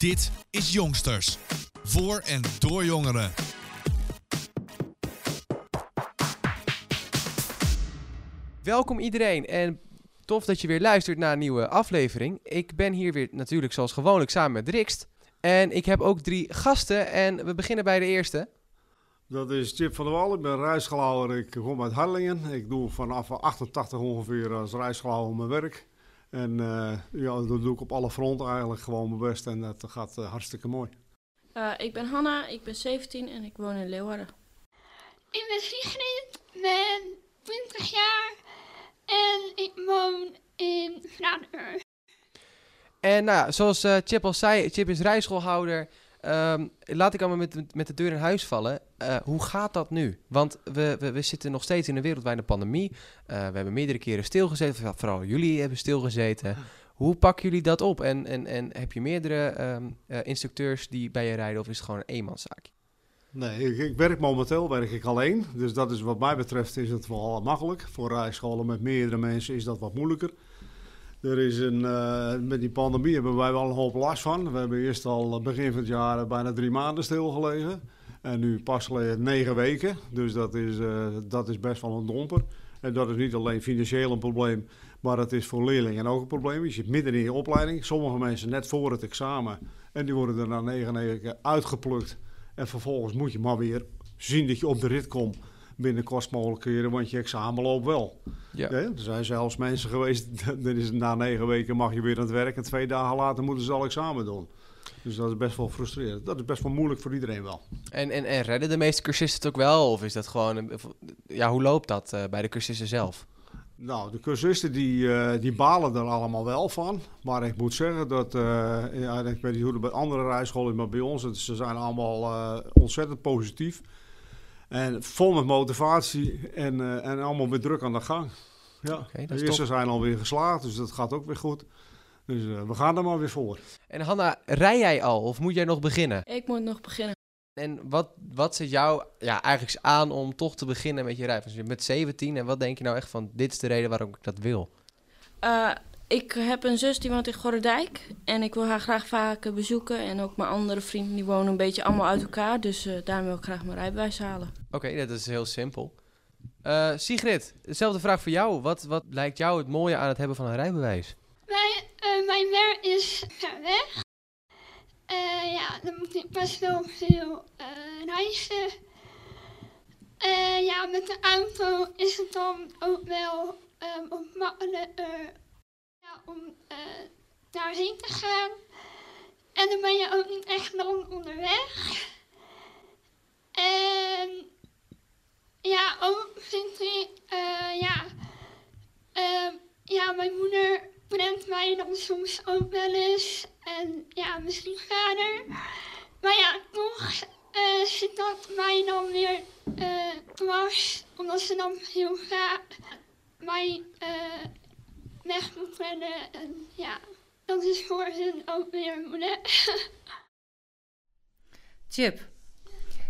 Dit is Jongsters. Voor en door jongeren. Welkom iedereen en tof dat je weer luistert naar een nieuwe aflevering. Ik ben hier weer natuurlijk zoals gewoonlijk samen met Rikst. En ik heb ook drie gasten en we beginnen bij de eerste. Dat is Chip van der Wal. Ik ben reisgelauwer. Ik kom uit Harlingen. Ik doe vanaf 88 ongeveer als reisgelauwer mijn werk. En eh, ja, dat doe ik op alle fronten eigenlijk gewoon mijn best. En dat gaat eh, hartstikke mooi. Uh, ik ben Hanna, ik ben 17 en ik woon in Leeuwarden. Ik ben Sigrid, ben 20 jaar en ik woon in Vlaanderen. En nou, ja, zoals uh, Chip al zei, Chip is rijschoolhouder. Um, laat ik allemaal met, met de deur in huis vallen. Uh, hoe gaat dat nu? Want we, we, we, zitten nog steeds in een wereldwijde pandemie. Uh, we hebben meerdere keren stilgezeten. Vooral jullie hebben stilgezeten. Hoe pakken jullie dat op? En, en, en heb je meerdere um, uh, instructeurs die bij je rijden of is het gewoon een eenmanszaakje? Nee, ik, ik, werk momenteel werk ik alleen. Dus dat is wat mij betreft is het wel makkelijk. Voor rijscholen met meerdere mensen is dat wat moeilijker. Er is een, uh, met die pandemie hebben wij wel een hoop last van. We hebben eerst al begin van het jaar bijna drie maanden stilgelegen. En nu pas negen weken. Dus dat is, uh, dat is best wel een domper. En dat is niet alleen financieel een probleem, maar het is voor leerlingen ook een probleem. Je zit midden in je opleiding. Sommige mensen net voor het examen. En die worden er na negen weken uitgeplukt. En vervolgens moet je maar weer zien dat je op de rit komt binnen kostmogelijkheden, want je examen loopt wel. Ja. Ja, er zijn zelfs mensen geweest, dan is het na negen weken mag je weer aan het werk en twee dagen later moeten ze al examen doen. Dus dat is best wel frustrerend. Dat is best wel moeilijk voor iedereen wel. En, en, en redden de meeste cursisten het ook wel? Of is dat gewoon... Een, ja, hoe loopt dat uh, bij de cursisten zelf? Nou, de cursisten die, uh, die balen er allemaal wel van. Maar ik moet zeggen dat... Uh, ja, ik weet niet hoe het bij andere rijscholen is, maar bij ons... Het, ze zijn allemaal ontzettend positief. En vol met motivatie en, uh, en allemaal weer druk aan de gang. Ja, okay, de eerste zijn alweer geslaagd, dus dat gaat ook weer goed. Dus uh, we gaan er maar weer voor. En Hanna, rij jij al of moet jij nog beginnen? Ik moet nog beginnen. En wat, wat zit jou ja, eigenlijk aan om toch te beginnen met je rijden? Dus je met 17 en wat denk je nou echt van, dit is de reden waarom ik dat wil? Uh, ik heb een zus die woont in Gorredijk en ik wil haar graag vaker bezoeken. En ook mijn andere vrienden die wonen een beetje allemaal uit elkaar. Dus uh, daarom wil ik graag mijn rijbewijs halen. Oké, okay, dat is heel simpel. Uh, Sigrid, dezelfde vraag voor jou. Wat, wat lijkt jou het mooie aan het hebben van een rijbewijs? Mijn, uh, mijn werk is ver weg. ja, dan moet ik best wel veel reizen. ja, met de auto is het dan ook wel um, makkelijker om uh, daarheen te gaan. En dan ben je ook niet echt lang onderweg. En ja, ook vind ik, uh, ja, uh, ja, mijn moeder brengt mij dan soms ook wel eens. En ja, misschien vader. Maar ja, toch zit dat mij dan weer dwars. Omdat ze dan heel graag mij weg moet rennen. En ja, dat is voor hen ook weer moeilijk. Chip,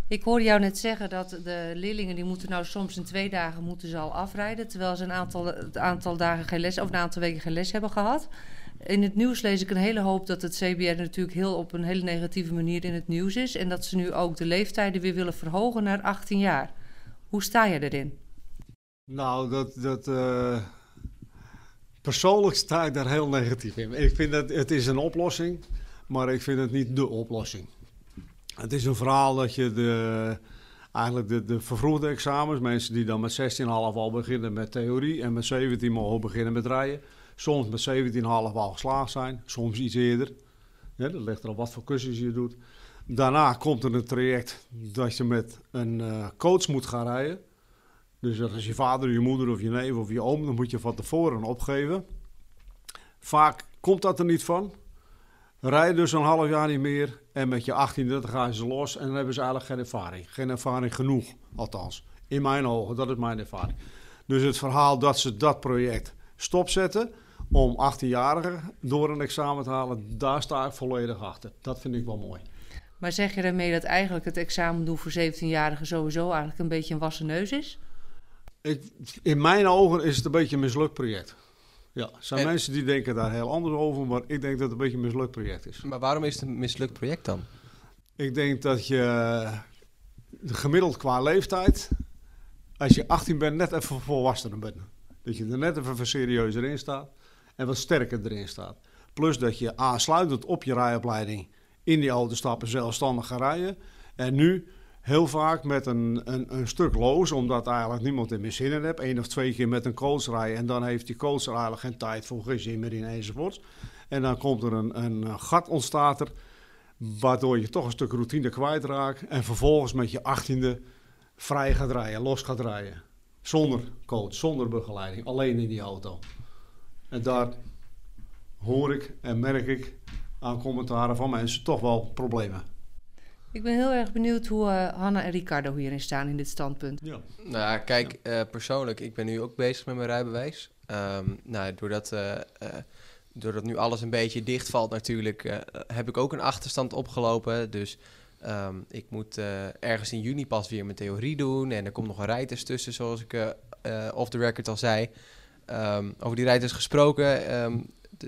ik hoorde jou net zeggen dat de leerlingen die moeten nou soms in twee dagen moeten ze al afrijden, terwijl ze een aantal, het aantal dagen geen les of een aantal weken geen les hebben gehad. In het nieuws lees ik een hele hoop dat het CBR natuurlijk heel op een hele negatieve manier in het nieuws is en dat ze nu ook de leeftijden weer willen verhogen naar 18 jaar. Hoe sta je erin? Nou, dat, dat, uh, Persoonlijk sta ik daar heel negatief in. Ik vind dat het is een oplossing, maar ik vind het niet de oplossing. Het is een verhaal dat je de, eigenlijk de, de vervroegde examens, mensen die dan met 16,5 al beginnen met theorie en met 17 mogen beginnen met rijden, soms met 17,5 al geslaagd zijn, soms iets eerder. Dat ligt er op wat voor kussens je doet. Daarna komt er een traject dat je met een uh, coach moet gaan rijden. Dus als je vader, je moeder of je neef of je oom, dan moet je van tevoren opgeven. Vaak komt dat er niet van. Rijden dus een half jaar niet meer en met je 18 dan gaan ze los en dan hebben ze eigenlijk geen ervaring. Geen ervaring genoeg, althans. In mijn ogen, dat is mijn ervaring. Dus het verhaal dat ze dat project stopzetten om 18-jarigen door een examen te halen, daar sta ik volledig achter. Dat vind ik wel mooi. Maar zeg je daarmee dat eigenlijk het examen doen voor 17-jarigen sowieso eigenlijk een beetje een wassen neus is? Ik, in mijn ogen is het een beetje een mislukt project. Ja, er zijn En- mensen die denken daar heel anders over, maar ik denk dat het een beetje een mislukt project is. Maar waarom is het een mislukt project dan? Ik denk dat je eh, gemiddeld qua leeftijd, als je 18 bent, net even volwassener bent. Dat je er net even serieuzer in staat en wat sterker erin staat. Plus dat je aansluitend op je rijopleiding in die auto stappen zelfstandig gaat rijden. En nu heel vaak met een, een, een stuk loos, omdat eigenlijk niemand er meer zin in hebt. Eén of twee keer met een coach rijden en dan heeft die coach er eigenlijk geen tijd voor, geen zin meer in enzovoort. En dan komt er een, een gat ontstaat er, waardoor je toch een stuk routine kwijtraakt. En vervolgens met je achttiende vrij gaat rijden, los gaat rijden. Zonder coach, zonder begeleiding, alleen in die auto. En daar hoor ik en merk ik aan commentaren van mensen toch wel problemen. Ik ben heel erg benieuwd hoe eh, Hanna en Ricardo hierin staan in dit standpunt. Ja. Nou ja, kijk, eh, persoonlijk, ik ben nu ook bezig met mijn rijbewijs. Ehm, nou, doordat, eh, eh, doordat nu alles een beetje dichtvalt natuurlijk, eh, heb ik ook een achterstand opgelopen. Dus ehm, ik moet eh, ergens in juni pas weer mijn theorie doen. En er komt nog een rijtest tussen, zoals ik off the record al zei. Ehm, over die rijtest gesproken, ehm,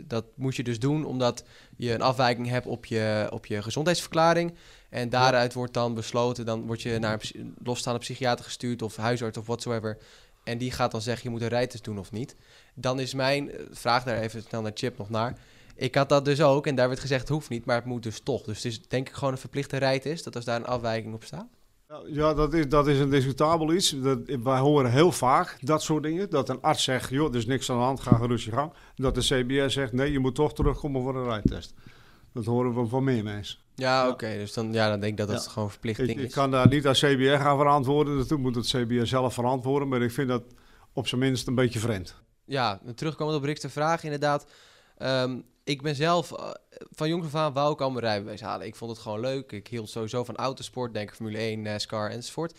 dat moet je dus doen omdat je een afwijking hebt op je, op je gezondheidsverklaring. En daaruit wordt dan besloten, dan word je naar een losstaande psychiater gestuurd of huisarts of whatsoever. En die gaat dan zeggen, je moet een rijtest doen of niet. Dan is mijn eh, vraag daar even snel naar Chip nog naar. Ik had dat dus ook en daar werd gezegd, het hoeft niet, maar het moet dus toch. Dus het is denk ik gewoon een verplichte rijtest, dat als daar een afwijking op staat. Ja, dat is, dat is een discutabel iets. Dat, wij horen heel vaak dat soort dingen. Dat een arts zegt, joh, er is niks aan de hand, ga gerust je gang. Dat de CBS zegt, nee, je moet toch terugkomen voor een rijtest. Dat horen we van meer mensen. Ja, Ja. oké, dus dan, ja, dan denk ik dat dat Ja. gewoon verplicht Ik, ding ik is. kan daar niet als CBR gaan verantwoorden. Dat moet het CBR zelf verantwoorden. Maar ik vind dat op zijn minst een beetje vreemd. Ja, terugkomend op Rick's vraag, inderdaad. Ehm, ik ben zelf, eh, van jongs af aan wou ik al mijn rijbewijs halen. Ik vond het gewoon leuk. Ik hield sowieso van autosport, denk Formule 1, NASCAR enzovoort.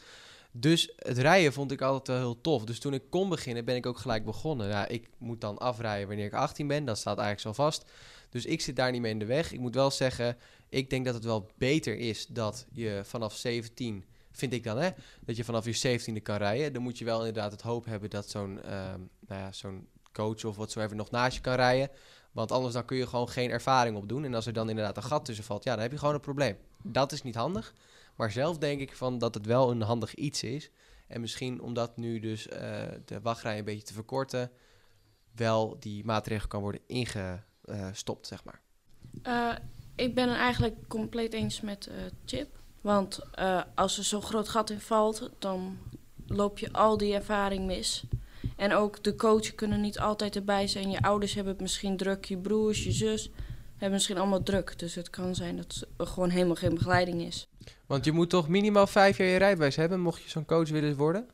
Dus het rijden vond ik altijd wel heel tof. Dus toen ik kon beginnen, ben ik ook gelijk begonnen. Ik moet dan afrijden wanneer ik 18 ben. Dat staat eigenlijk zo vast. Dus ik zit daar niet mee in de weg. Ik moet wel zeggen, ik denk dat het wel beter is dat je vanaf 17, vind ik dan hè, dat je vanaf je 17e kan rijden. Dan moet je wel inderdaad het hoop hebben dat zo'n ehm, nou ja, zo'n coach of whatsoever nog naast je kan rijden. Want anders dan kun je gewoon geen ervaring opdoen. En als er dan inderdaad een gat tussen valt, ja, dan heb je gewoon een probleem. Dat is niet handig. Maar zelf denk ik van dat het wel een handig iets is. En misschien omdat nu dus eh, de wachtrij een beetje te verkorten, wel die maatregel kan worden ingestopt, zeg maar. Eh, ik ben het eigenlijk compleet eens met eh, Chip. Want als er zo'n groot gat in valt, dan loop je al die ervaring mis. En ook de coaches kunnen niet altijd erbij zijn. Je ouders hebben het misschien druk, je broers, je zus hebben misschien allemaal druk. Dus het kan zijn dat er gewoon helemaal geen begeleiding is. Want je moet toch minimaal vijf jaar je rijbewijs hebben, mocht je zo'n coach willen worden?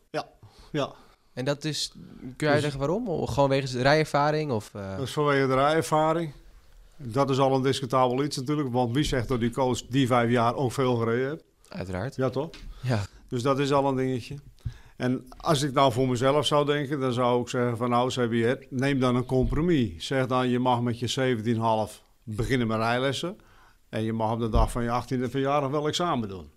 Ja, En dat is, kun je uitleggen waarom? Of gewoon wegens de rijervaring? Of, eh, dat is vanwege de rijervaring. Dat is al een discutabel iets natuurlijk. Want wie zegt dat die coach die vijf jaar ook veel gereden heeft? Uiteraard. Ja, toch? Ja. Dus dat is al een dingetje. En als ik nou voor mezelf zou denken, dan zou ik zeggen van nou CBR, neem dan een compromis. Zeg dan je mag met je 17,5 beginnen met rijlessen. En je mag op de dag van je 18e verjaardag wel examen doen.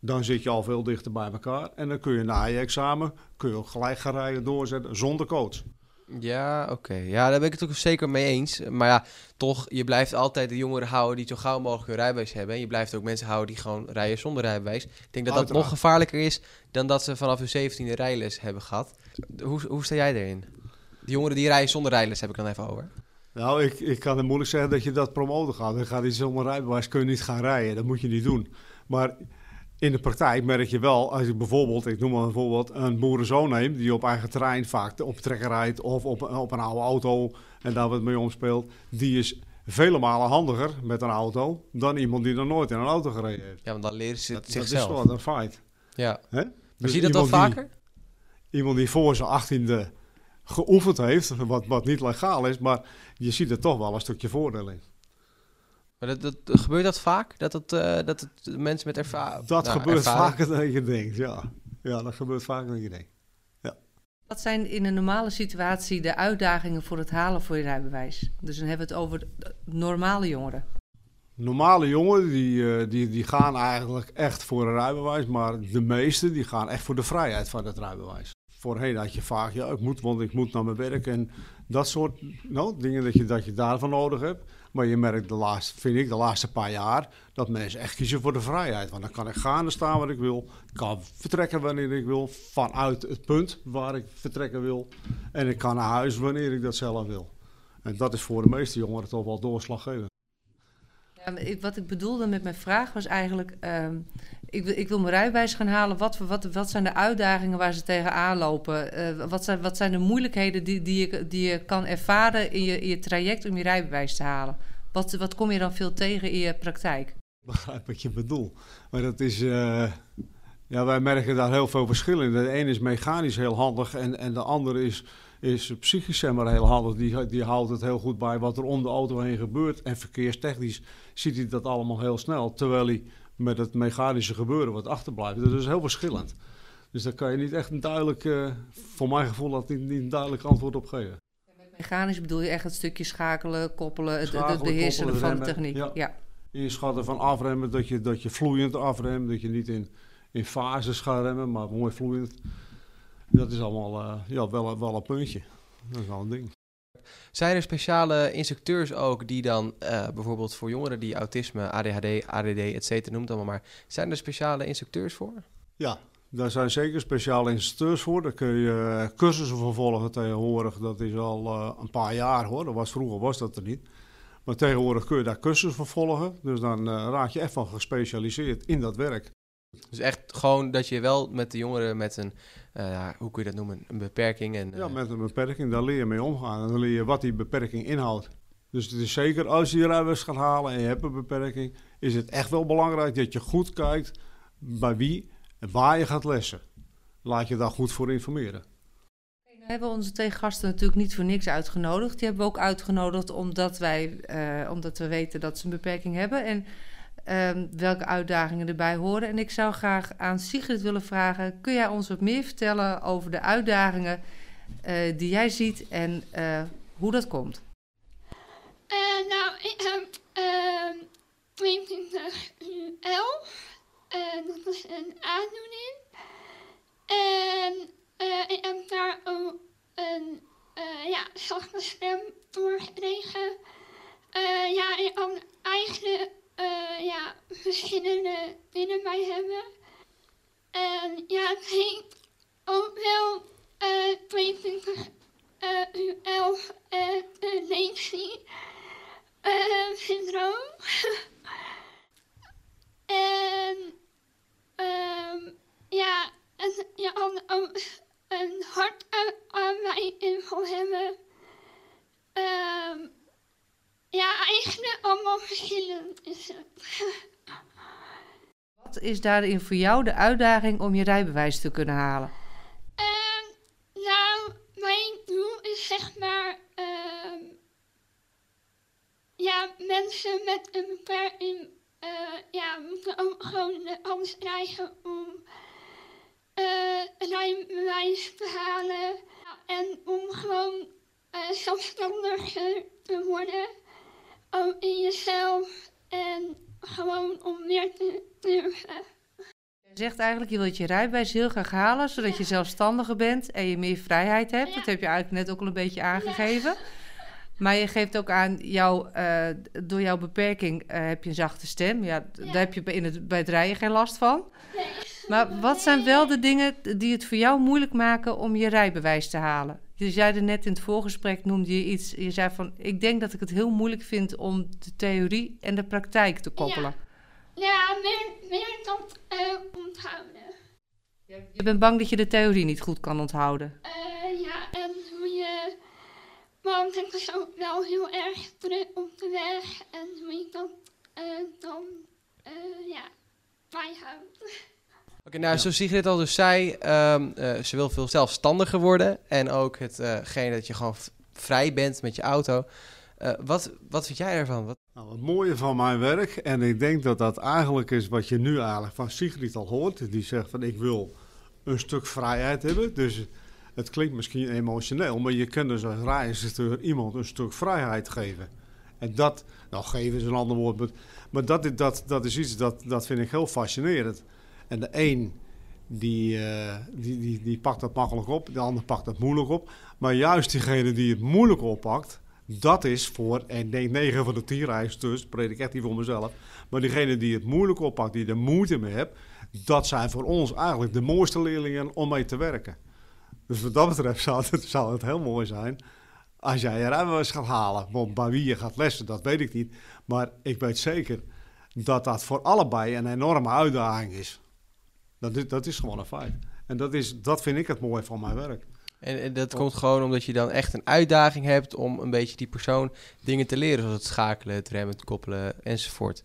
Dan zit je al veel dichter bij elkaar. En dan kun je na je examen, kun je ook gelijk gaan rijden doorzetten zonder coach. Ja, oké. Ja, daar ben ik het ook zeker mee eens. Maar ja, toch, je blijft altijd de jongeren houden die zo gauw mogelijk hun rijbewijs hebben. En je blijft ook mensen houden die gewoon rijden zonder rijbewijs. Ik denk dat dat nog gevaarlijker is dan dat ze vanaf hun 17e rijles hebben gehad. Hoe, hoe sta jij erin? De jongeren die rijden zonder rijles heb ik dan even over. Nou, ik, ik kan het moeilijk zeggen dat je dat promoten gaat. Dan gaat iets zonder rijbewijs, kun je niet gaan rijden. Dat moet je niet doen. Maar in de praktijk merk je wel, als ik bijvoorbeeld, ik noem maar een voorbeeld, een boerenzoon neem die op eigen terrein vaak op trekker rijdt of op, op een oude auto en daar wat mee omspeelt, die is vele malen handiger met een auto dan iemand die nog nooit in een auto gereden heeft. Ja, want dan leren ze Dat, het dat is zichzelf. gewoon een feit. ja. Hè? Maar Dus zie je dat wel die- vaker? iemand die voor zijn achttiende geoefend heeft, wat, wat niet legaal is, maar je ziet er toch wel een stukje voordeel in. Maar dat, dat, gebeurt dat vaak? Dat, het, eh, dat het mensen met ervaring... Dat gebeurt vaker dan je denkt, ja. Ja, dat gebeurt vaker dan je denkt. Wat zijn in een normale situatie de uitdagingen voor het halen voor je rijbewijs? Dus dan hebben we het over de normale jongeren. Normale jongeren die, eh, die, die gaan eigenlijk echt voor een rijbewijs, maar de meeste die gaan echt voor de vrijheid van het rijbewijs. voorheen had je vaak, ja, ik moet, want ik moet naar mijn werk. En dat soort nou, dingen dat je, dat je daarvan nodig hebt. Maar je merkt de laatste, vind ik, de laatste paar jaar dat mensen echt kiezen voor de vrijheid. Want dan kan ik gaan en staan waar ik wil. Ik kan vertrekken wanneer ik wil. Vanuit het punt waar ik vertrekken wil. En ik kan naar huis wanneer ik dat zelf wil. En dat is voor de meeste jongeren toch wel doorslaggevend. Wat ik bedoelde met mijn vraag was eigenlijk... ehm, ik, wil, ik wil mijn rijbewijs gaan halen. Wat, wat, wat zijn de uitdagingen waar ze tegenaan lopen? Eh, wat, zijn, wat zijn de moeilijkheden die, die, je, die je kan ervaren in je, in je traject om je rijbewijs te halen? Wat, wat kom je dan veel tegen in je praktijk? begrijp wat je bedoelt. Maar dat is. eh, ja, wij merken daar heel veel verschil in. De ene is mechanisch heel handig en, en de andere is, is psychisch heel handig. Die, die houdt het heel goed bij wat er om de auto heen gebeurt. En verkeerstechnisch ziet hij dat allemaal heel snel. Terwijl hij met het mechanische gebeuren wat achterblijft. Dat is heel verschillend. Dus daar kan je niet echt een duidelijk, eh, voor mijn gevoel, dat niet, niet een duidelijk antwoord op geven. Mechanisch bedoel je echt het stukje schakelen, koppelen, het, het Schakelen, beheersen koppelen, van de techniek. ja. ja. inschatten van afremmen, dat je, dat je vloeiend afremt, dat je niet in, in fases gaat remmen, maar mooi vloeiend. Dat is allemaal eh, ja, wel, wel een puntje. Dat is wel een ding. Zijn er speciale instructeurs ook die dan eh, bijvoorbeeld voor jongeren die autisme, ADHD, ADD, et cetera, noem het allemaal maar. Zijn er speciale instructeurs voor? Ja, daar zijn zeker speciale instructeurs voor. Daar kun je eh, cursussen voor volgen tegenwoordig. Dat is al eh, een paar jaar hoor. Dat was, vroeger was dat er niet. Maar tegenwoordig kun je daar cursussen voor volgen. Dus dan raak je echt van gespecialiseerd in dat werk. Dus echt gewoon dat je wel met de jongeren met een, eh, hoe kun je dat noemen, een beperking en... Ja, eh, met een beperking, daar leer je mee omgaan. En dan leer je wat die beperking inhoudt. Dus het is zeker, als je je rijbewijs gaat halen en je hebt een beperking, is het echt wel belangrijk dat je goed kijkt bij wie en waar je gaat lessen. Laat je daar goed voor informeren. We hebben onze twee gasten natuurlijk niet voor niks uitgenodigd. Die hebben we ook uitgenodigd omdat, wij, eh, omdat we weten dat ze een beperking hebben en ehm, welke uitdagingen erbij horen. En ik zou graag aan Sigrid willen vragen: kun jij ons wat meer vertellen over de uitdagingen eh, die jij ziet en eh, hoe dat komt? Eh, nou, ik heb ehm 22 UL. En dat is een aandoening. En ik heb daar ook een ja, zachte stem door gekregen. Ja, ik kan eigenlijk eh, ja, verschillende dingen bij hebben. En ja, het heet ook wel eh 22 eh UL uh, eh, syndroom. en ehm ja, en je kan ook een hart aan, mij info hebben. Ehm ja, eigenlijk allemaal verschillend is het. Wat is daarin voor jou de uitdaging om je rijbewijs te kunnen halen? Ehm, nou, mijn doel is zeg maar, ehm, ja, mensen met een beperking, eh, ja, moeten ook gewoon de kans krijgen om eh rijbewijs te halen. En om gewoon eh zelfstandiger te worden, ook in jezelf en gewoon om meer te durven. Je zegt eigenlijk, je wilt je rijbewijs heel graag halen, zodat je zelfstandiger bent en je meer vrijheid hebt. Ja. Dat heb je eigenlijk net ook al een beetje aangegeven. Maar je geeft ook aan, jou, eh, door jouw beperking eh, heb je een zachte stem. Ja, daar heb je in het, bij het rijden geen last van. Nee. Maar wat zijn wel de dingen die het voor jou moeilijk maken om je rijbewijs te halen? Je zei er net in het voorgesprek, noemde je iets. Je zei van, ik denk dat ik het heel moeilijk vind om de theorie en de praktijk te koppelen. Ja, meer, meer dat eh, onthouden. Je bent bang dat je de theorie niet goed kan onthouden. Eh, ja, en hoe je... Want het is ook wel heel erg druk op de weg. En hoe je dat eh, dan, eh, ja, bijhoudt. Oké, nou, Ja. zoals Sigrid al dus zei, ehm, eh, ze wil veel zelfstandiger worden. En ook hetgene dat je gewoon vrij bent met je auto. Eh, wat, wat vind jij daarvan? Wat, Nou, het mooie van mijn werk, en ik denk dat dat eigenlijk is wat je nu eigenlijk van Sigrid al hoort. Die zegt van ik wil een stuk vrijheid hebben. Dus het klinkt misschien emotioneel, maar je kunt dus als rijinstructeur iemand een stuk vrijheid geven. En dat, nou geven is een ander woord, maar, maar dat, is- dat, dat is iets dat, dat vind ik heel fascinerend. En de een die, eh, die, die, die pakt dat makkelijk op, de ander pakt dat moeilijk op. Maar juist diegene die het moeilijk oppakt, dat is voor, en denk 9 van de 10 reizigers, predik ik echt niet voor mezelf, maar diegene die het moeilijk oppakt, die er moeite mee heeft, dat zijn voor ons eigenlijk de mooiste leerlingen om mee te werken. Dus wat dat betreft zou het, zou het heel mooi zijn als jij je rijbewijs gaat halen. Want bij wie je gaat lessen, dat weet ik niet. Maar ik weet zeker dat dat voor allebei een enorme uitdaging is. Dat is, dat is gewoon een feit. En dat, is, dat vind ik het mooie van mijn werk. En, en dat komt gewoon omdat je dan echt een uitdaging hebt om een beetje die persoon dingen te leren, zoals het schakelen, het remmen, het koppelen enzovoort.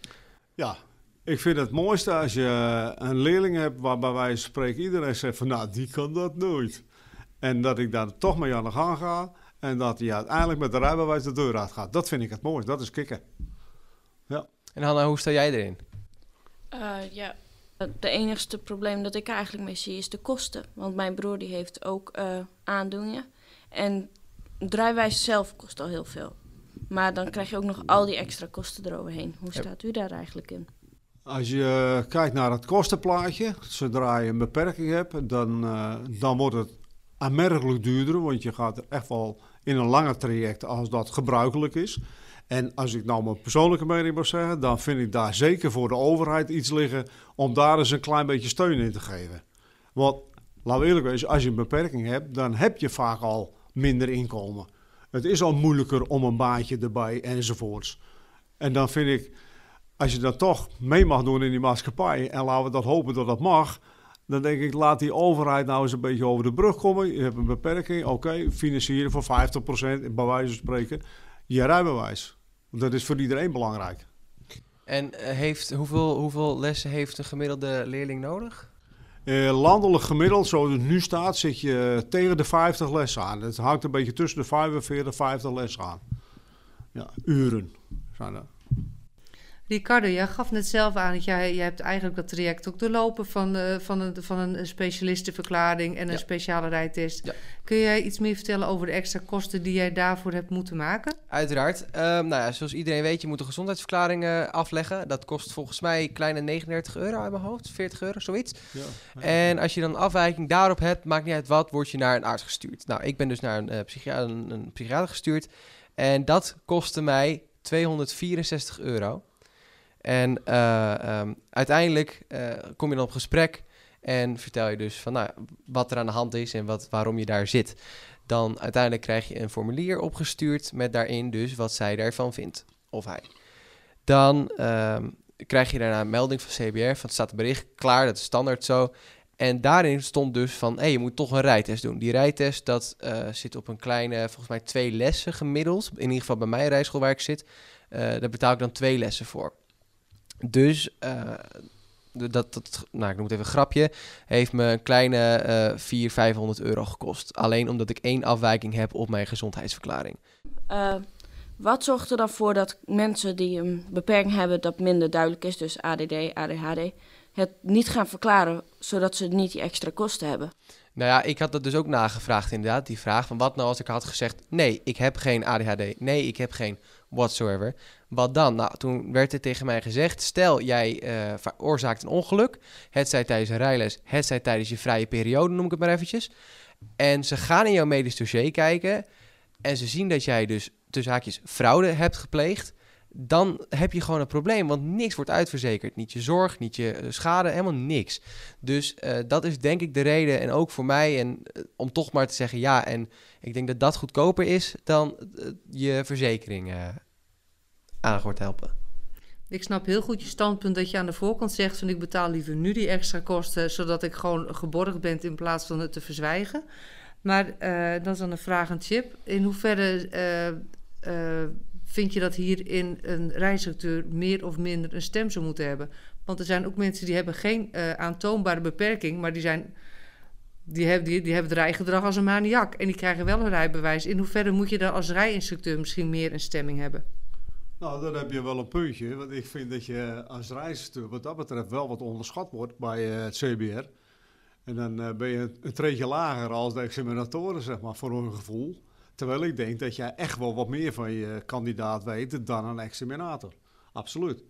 Ja, ik vind het mooiste als je een leerling hebt waarbij wij spreken iedereen zegt van nou, die kan dat nooit. En dat ik daar toch mee aan de gang ga en dat hij uiteindelijk met de rijbewijs de deur uit gaat. Dat vind ik het mooiste, dat is kicken. Ja. En Hanna, hoe sta jij erin? Eh, ja, de enigste probleem dat ik eigenlijk mee zie is de kosten. Want mijn broer die heeft ook eh, aandoeningen. En drijfwijs zelf kost al heel veel. Maar dan krijg je ook nog al die extra kosten eroverheen. Hoe staat u daar eigenlijk in? Als je kijkt naar het kostenplaatje, zodra je een beperking hebt, dan, uh, dan wordt het aanmerkelijk duurder. Want je gaat er echt wel in een langer traject als dat gebruikelijk is. En als ik nou mijn persoonlijke mening mag zeggen, dan vind ik daar zeker voor de overheid iets liggen om daar eens een klein beetje steun in te geven. Want, laten we eerlijk zijn, als je een beperking hebt, dan heb je vaak al minder inkomen. Het is al moeilijker om een baantje erbij enzovoorts. En dan vind ik, als je dat toch mee mag doen in die maatschappij, en laten we dat hopen dat dat mag, dan denk ik, laat die overheid nou eens een beetje over de brug komen. Je hebt een beperking, oké, financieren voor 50%, bij wijze van spreken, je rijbewijs. Dat is voor iedereen belangrijk. En uh, heeft, hoeveel, hoeveel lessen heeft een gemiddelde leerling nodig? Uh, landelijk gemiddeld, zoals het nu staat, zit je tegen de 50 lessen aan. Het hangt een beetje tussen de 45 en 50 lessen aan. Ja, uren zijn dat. Ricardo, jij gaf net zelf aan dat jij, jij hebt eigenlijk dat traject ook doorlopen van, uh, van, een, van een specialistenverklaring en een ja. speciale rijtest. Ja. Kun jij iets meer vertellen over de extra kosten die jij daarvoor hebt moeten maken? Uiteraard. Um, nou ja, zoals iedereen weet, je moet een gezondheidsverklaring uh, afleggen. Dat kost volgens mij kleine 39 euro uit mijn hoofd, 40 euro, zoiets. Ja. En als je dan afwijking daarop hebt, maakt niet uit wat, word je naar een arts gestuurd. Nou, ik ben dus naar een, uh, psychiater, een, een psychiater gestuurd en dat kostte mij 264 euro. En uh, um, uiteindelijk uh, kom je dan op gesprek en vertel je dus van nou, wat er aan de hand is en wat, waarom je daar zit. Dan uiteindelijk krijg je een formulier opgestuurd met daarin dus wat zij daarvan vindt, of hij. Dan uh, krijg je daarna een melding van CBR, van het staat een bericht, klaar, dat is standaard zo. En daarin stond dus van, hé, je moet toch een rijtest doen. Die rijtest, dat uh, zit op een kleine, volgens mij twee lessen gemiddeld. In ieder geval bij mijn rijschool waar ik zit. daar betaal ik dan twee lessen voor. Dus uh, dat, dat, nou, ik noem het even een grapje, heeft me een kleine uh, 400, 500 euro gekost. Alleen omdat ik één afwijking heb op mijn gezondheidsverklaring. Uh, wat zorgt er dan voor dat mensen die een beperking hebben dat minder duidelijk is, dus ADD, ADHD, het niet gaan verklaren, zodat ze niet die extra kosten hebben? Nou ja, ik had dat dus ook nagevraagd inderdaad, die vraag van wat nou als ik had gezegd, nee, ik heb geen ADHD, nee, ik heb geen whatsoever. Wat dan? Nou, toen werd er tegen mij gezegd: stel jij uh, veroorzaakt een ongeluk, het zij tijdens een rijles, het zij tijdens je vrije periode, noem ik het maar eventjes. En ze gaan in jouw medisch dossier kijken en ze zien dat jij dus tussen haakjes fraude hebt gepleegd. Dan heb je gewoon een probleem, want niks wordt uitverzekerd. Niet je zorg, niet je schade, helemaal niks. Dus uh, dat is denk ik de reden, en ook voor mij, en, uh, om toch maar te zeggen ja. En ik denk dat dat goedkoper is dan je verzekering aan wordt helpen. Ik snap heel goed je standpunt dat je aan de voorkant zegt van ik betaal liever nu die extra kosten, zodat ik gewoon geborgd ben in plaats van het te verzwijgen. Maar dat is dan een vraag aan Chip. In hoeverre vind je dat hierin een reisacteur meer of minder een stem zou moeten hebben? Want er zijn ook mensen die hebben geen aantoonbare beperking, maar die zijn die hebben, die, die hebben het rijgedrag als een maniak. En die krijgen wel een rijbewijs. In hoeverre moet je dan als rijinstructeur misschien meer een stemming hebben? Nou, dan heb je wel een puntje. Want ik vind dat je als reiziger wat dat betreft wel wat onderschat wordt bij uh, het CBR. En dan uh, ben je een treedje lager als de examinatoren, zeg maar, voor hun gevoel. Terwijl ik denk dat jij echt wel wat meer van je kandidaat weet dan een examinator. Absoluut.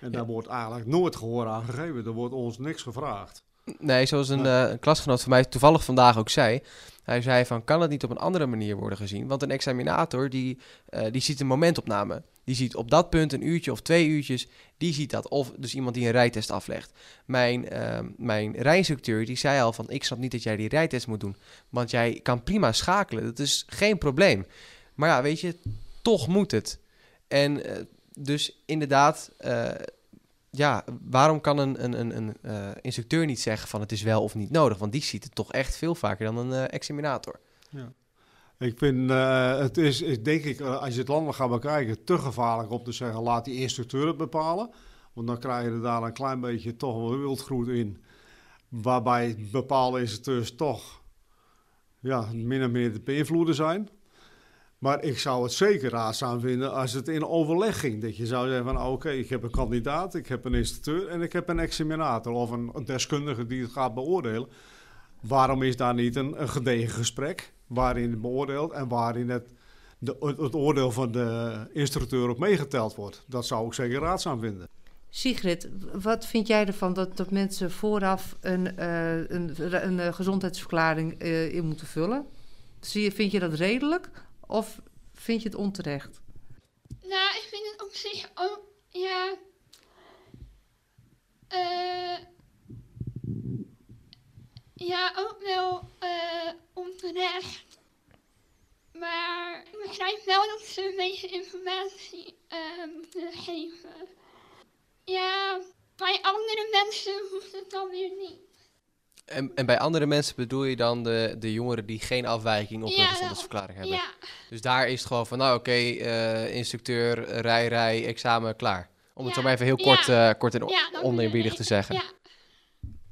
En daar ja. wordt eigenlijk nooit gehoor aan gegeven. Er wordt ons niks gevraagd. Nee, zoals een, eh, een klasgenoot van mij toevallig vandaag ook zei. Hij zei van, kan het niet op een andere manier worden gezien? Want een examinator, die, eh, die ziet een momentopname. Die ziet op dat punt een uurtje of twee uurtjes, die ziet dat. Of dus iemand die een rijtest aflegt. Mijn, ehm, mijn rijinstructeur, die zei al van, ik snap niet dat jij die rijtest moet doen. Want jij kan prima schakelen, dat is geen probleem. Maar ja, weet je, toch moet het. En eh, dus inderdaad, eh, ja, waarom kan een, een, een, een eh, instructeur niet zeggen van het is wel of niet nodig? Want die ziet het toch echt veel vaker dan een examinator. Ik vind, eh, het is, denk ik, eh, als je het landelijk gaat bekijken, te gevaarlijk om te zeggen, laat die instructeur het bepalen. Want dan krijg je er daar een klein beetje toch wel wildgroet in. Waarbij bepaalde instructeurs toch ja, min of meer te beïnvloeden zijn. Maar ik zou het zeker raadzaam vinden als het in overleg ging. Dat je zou zeggen van oké, ik heb een kandidaat, ik heb een instructeur en ik heb een examinator of een, een deskundige die het gaat beoordelen. Waarom is daar niet een, een gedegen gesprek waarin het beoordeelt en waarin het, de, het, oordeel van de instructeur ook meegeteld wordt? Dat zou ik zeker raadzaam vinden. Sigrid, wat vind jij ervan dat, dat mensen vooraf een, eh, een, een, eh, gezondheidsverklaring eh, in moeten vullen? Zie je, vind je dat redelijk of vind je het onterecht? Nou, ik vind het op zich ook, ja. eh ja, ook wel eh onterecht. Maar ik begrijp wel dat ze een beetje informatie moeten geven. Ja, bij andere mensen hoeft het dan weer niet. En, en bij andere mensen bedoel je dan de, de jongeren die geen afwijking op Ja, hun gezondheidsverklaring hebben? Ja, Dus daar is het gewoon van, nou oké, eh, instructeur, rij, rij, examen, klaar. Om het Ja, zo maar even heel ja. kort, eh, kort en ja te zeggen. Ja,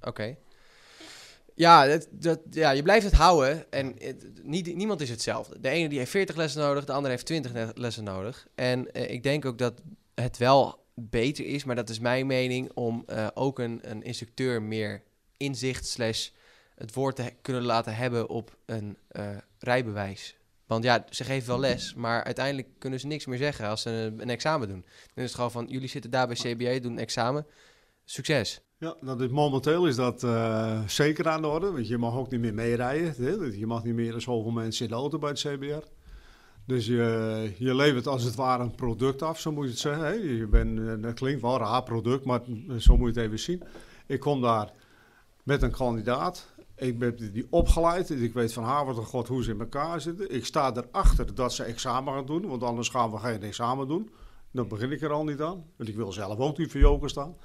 Oké. Ja, dat, ja, je blijft het houden en niet, niemand is hetzelfde. De ene die heeft 40 lessen nodig, de andere heeft 20 le- lessen nodig. En eh, ik denk ook dat het wel beter is, maar dat is mijn mening, om eh, ook een, een instructeur meer inzicht slash het woord te kunnen laten hebben op een eh, rijbewijs. Want ja, ze geven wel les, maar uiteindelijk kunnen ze niks meer zeggen als ze een, een examen doen. Dan is het gewoon van, jullie zitten daar bij CBA, doen een examen, succes. Ja, dat is, momenteel is dat eh, zeker aan de orde. Want je mag ook niet meer meerijden. Hè? Je mag niet meer zoveel mensen in de auto bij het CBR. Dus je, je levert als het ware een product af, zo moet je het zeggen. Hè? Je bent, eh, dat klinkt wel een raar product, maar zo moet je het even zien. Ik kom daar met een kandidaat. Ik ben die opgeleid. Ik weet van een god hoe ze in elkaar zitten. Ik sta erachter dat ze examen gaan doen, want anders gaan we geen examen doen. Dan begin ik er al niet aan. Want ik wil zelf ook niet voor joker staan.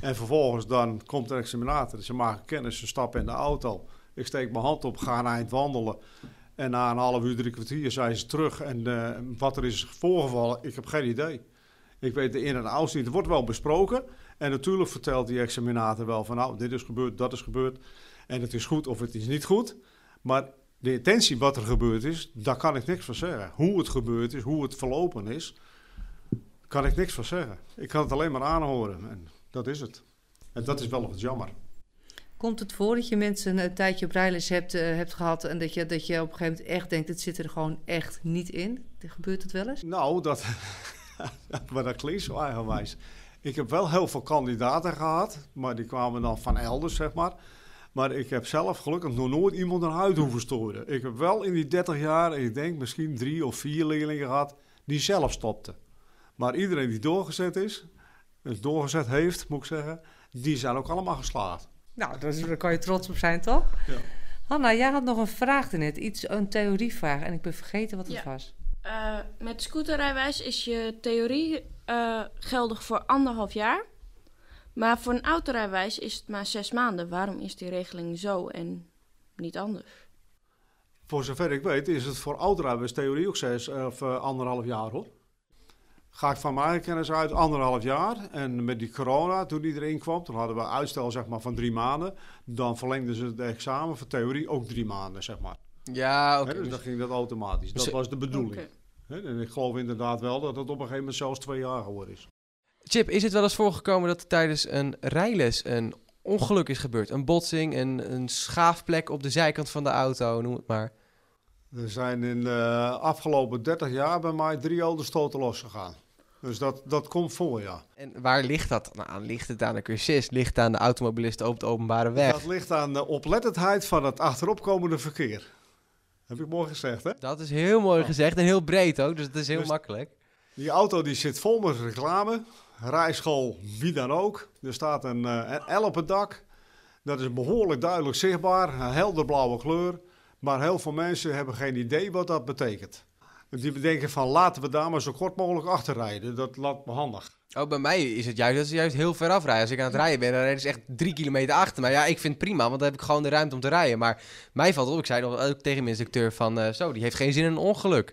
En vervolgens dan komt de examinator. Ze maken kennis, ze stappen in de auto. Ik steek mijn hand op, ga een eind wandelen. En na een half uur, drie kwartier zijn ze terug. En eh, wat er is voorgevallen, ik heb geen idee. Ik weet de in- en outs niet. Er wordt wel besproken. En natuurlijk vertelt die examinator wel van... nou, dit is gebeurd, dat is gebeurd. En het is goed of het is niet goed. Maar de intentie wat er gebeurd is, daar kan ik niks van zeggen. Hoe het gebeurd is, hoe het verlopen is... kan ik niks van zeggen. Ik kan het alleen maar aanhoren. En dat is het. En dat is wel wat jammer. Komt het voor dat je mensen een tijdje op rijles hebt, eh, hebt gehad en dat je, dat je op een gegeven moment echt denkt, het zit er gewoon echt niet in? Gebeurt het wel eens? Nou, dat, maar dat klinkt zo eigenwijs. Ik heb wel heel veel kandidaten gehad, maar die kwamen dan van elders, zeg maar. Maar ik heb zelf gelukkig nog nooit iemand een huid hoeven storen. Ik heb wel in die 30 jaar, ik denk misschien drie of vier leerlingen gehad, die zelf stopten. Maar iedereen die doorgezet is, dus doorgezet heeft, moet ik zeggen, die zijn ook allemaal geslaagd. Nou, daar kan je trots op zijn, toch? Ja. Hanna, jij had nog een vraag net, iets, een theorievraag en ik ben vergeten wat het Ja. was. Eh, met scooterrijwijs is je theorie eh, geldig voor anderhalf jaar. Maar voor een autorijwijs is het maar zes maanden. Waarom is die regeling zo en niet anders? Voor zover ik weet is het voor oudrijbewijs theorie ook zes of eh, anderhalf jaar hoor. Ga ik van mijn kennis uit anderhalf jaar. En met die corona, toen die erin kwam, toen hadden we uitstel zeg maar, van drie maanden. Dan verlengden ze het examen voor theorie ook drie maanden, zeg maar. Ja, oké. Dus dus- dan ging dat automatisch. Dat Dus- was de bedoeling. En ik geloof inderdaad wel dat het op een gegeven moment zelfs twee jaar geworden is. Chip, is het wel eens voorgekomen dat er tijdens een rijles een ongeluk is gebeurd? Een botsing, een, een schaafplek op de zijkant van de auto, noem het maar. Er zijn in de afgelopen 30 jaar bij mij drie autostoten losgegaan. Dus dat, dat komt voor, ja. En waar ligt dat nou, aan? Ligt het aan de cursist? Ligt het aan de automobilisten op de openbare weg? Dat ligt aan de oplettendheid van het achteropkomende verkeer. Heb ik mooi gezegd, hè? Dat is heel mooi gezegd en heel breed ook, dus het is heel Dus- makkelijk. Die auto die zit vol met reclame. Rijschool, wie dan ook. Er staat een, een L op het dak. Dat is behoorlijk duidelijk zichtbaar. Een helder blauwe kleur. Maar heel veel mensen hebben geen idee wat dat betekent. Die bedenken van laten we daar maar zo kort mogelijk achter rijden. Dat laat me handig. Oh, bij mij is het juist dat ze juist heel ver afrijden. Als ik aan het rijden ben, dan rijden ze echt drie kilometer achter mij. Ja, ik vind het prima, want dan heb ik gewoon de ruimte om te rijden. Maar mij valt op, ik zei nog ook tegen mijn instructeur van... eh, zo, die heeft geen zin in een ongeluk.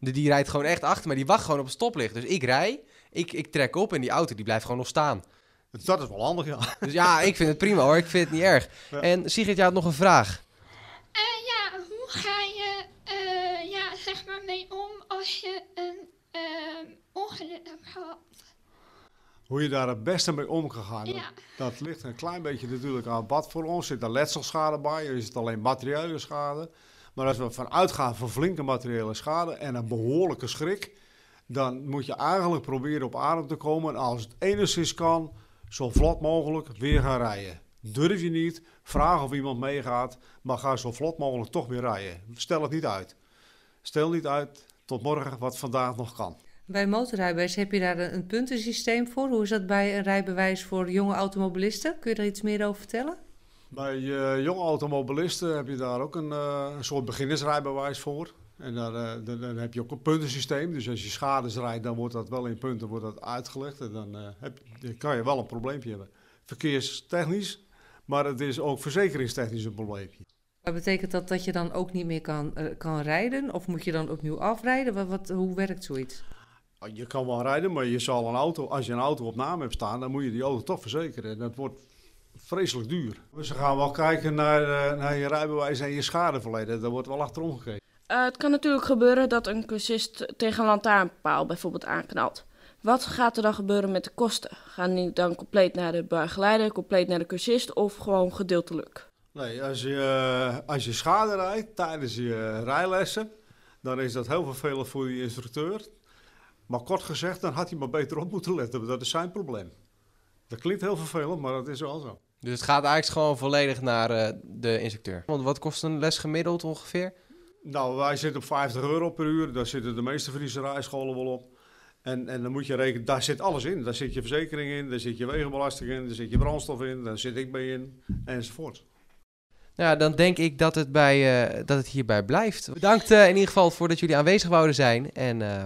Die, die rijdt gewoon echt achter mij. Die wacht gewoon op het stoplicht. Dus ik rij, ik, ik trek op en die auto die blijft gewoon nog staan. Dus dat is wel handig, ja. Dus ja, ik vind het prima hoor. Ik vind het niet erg. Ja. En Sigrid, jij had nog een vraag. Eh, ja, hoe ga je zeg maar mee om als je een ehm, ongeluk hebt gehad? Hoe je daar het beste mee om kan gaan. Dat, Ja. dat ligt een klein beetje natuurlijk aan wat voor ons. Zit er letselschade bij? Is het alleen materiële schade? Maar als we van uitgaan van flinke materiële schade en een behoorlijke schrik, dan moet je eigenlijk proberen op adem te komen. En als het enigszins kan, zo vlot mogelijk weer gaan rijden. Durf je niet, vraag of iemand meegaat, maar ga zo vlot mogelijk toch weer rijden. Stel het niet uit. Stel niet uit tot morgen wat vandaag nog kan. Bij motorrijbewijs heb je daar een, puntensysteem voor. Hoe is dat bij een rijbewijs voor jonge automobilisten? Kun je daar iets meer over vertellen? Bij eh, jonge automobilisten heb je daar ook een, eh, een soort beginnersrijbewijs voor. En daar, eh, dan, dan heb je ook een puntensysteem. Dus als je schades rijdt, dan wordt dat wel in punten wordt dat uitgelegd. En dan, heb, dan kan je wel een probleempje hebben. Verkeerstechnisch, maar het is ook verzekeringstechnisch een probleempje. Maar betekent dat dat je dan ook niet meer kan, eh, kan rijden? Of moet je dan opnieuw afrijden? Wat, wat, hoe werkt zoiets? Ah, Je kan wel rijden, maar je zal een auto, als je een auto op naam hebt staan, dan moet je die auto toch verzekeren. En dat wordt vreselijk duur. Dus we gaan wel kijken naar, eh, naar je rijbewijs en je schadeverleden. Daar wordt wel achterom gekeken. Eh, het kan natuurlijk gebeuren dat een cursist tegen een lantaarnpaal bijvoorbeeld aanknalt. Wat gaat er dan gebeuren met de kosten? Gaan die dan compleet naar de begeleider, compleet naar de cursist of gewoon gedeeltelijk? Nee, als je, eh, als je schade rijdt tijdens je rijlessen, dan is dat heel vervelend voor die instructeur. Maar kort gezegd, dan had hij maar beter op moeten letten. Dat is zijn probleem. Dat klinkt heel vervelend, maar dat is wel zo. Dus het gaat eigenlijk gewoon volledig naar eh, de instructeur. Want wat kost een les gemiddeld ongeveer? Nou, wij zitten op 50 euro per uur. Daar zitten de meeste Friese rijscholen wel op. En, en dan moet je rekenen, daar zit alles in. Daar zit je verzekering in, daar zit je wegenbelasting in, daar zit je brandstof in, daar zit ik mee in, enzovoort. Ja, dan denk ik dat het, bij, eh, dat het hierbij blijft. Bedankt eh, in ieder geval voor dat jullie aanwezig wouden zijn. En eh,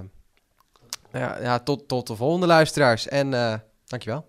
ja, ja, tot, tot de volgende luisteraars. En dankjewel.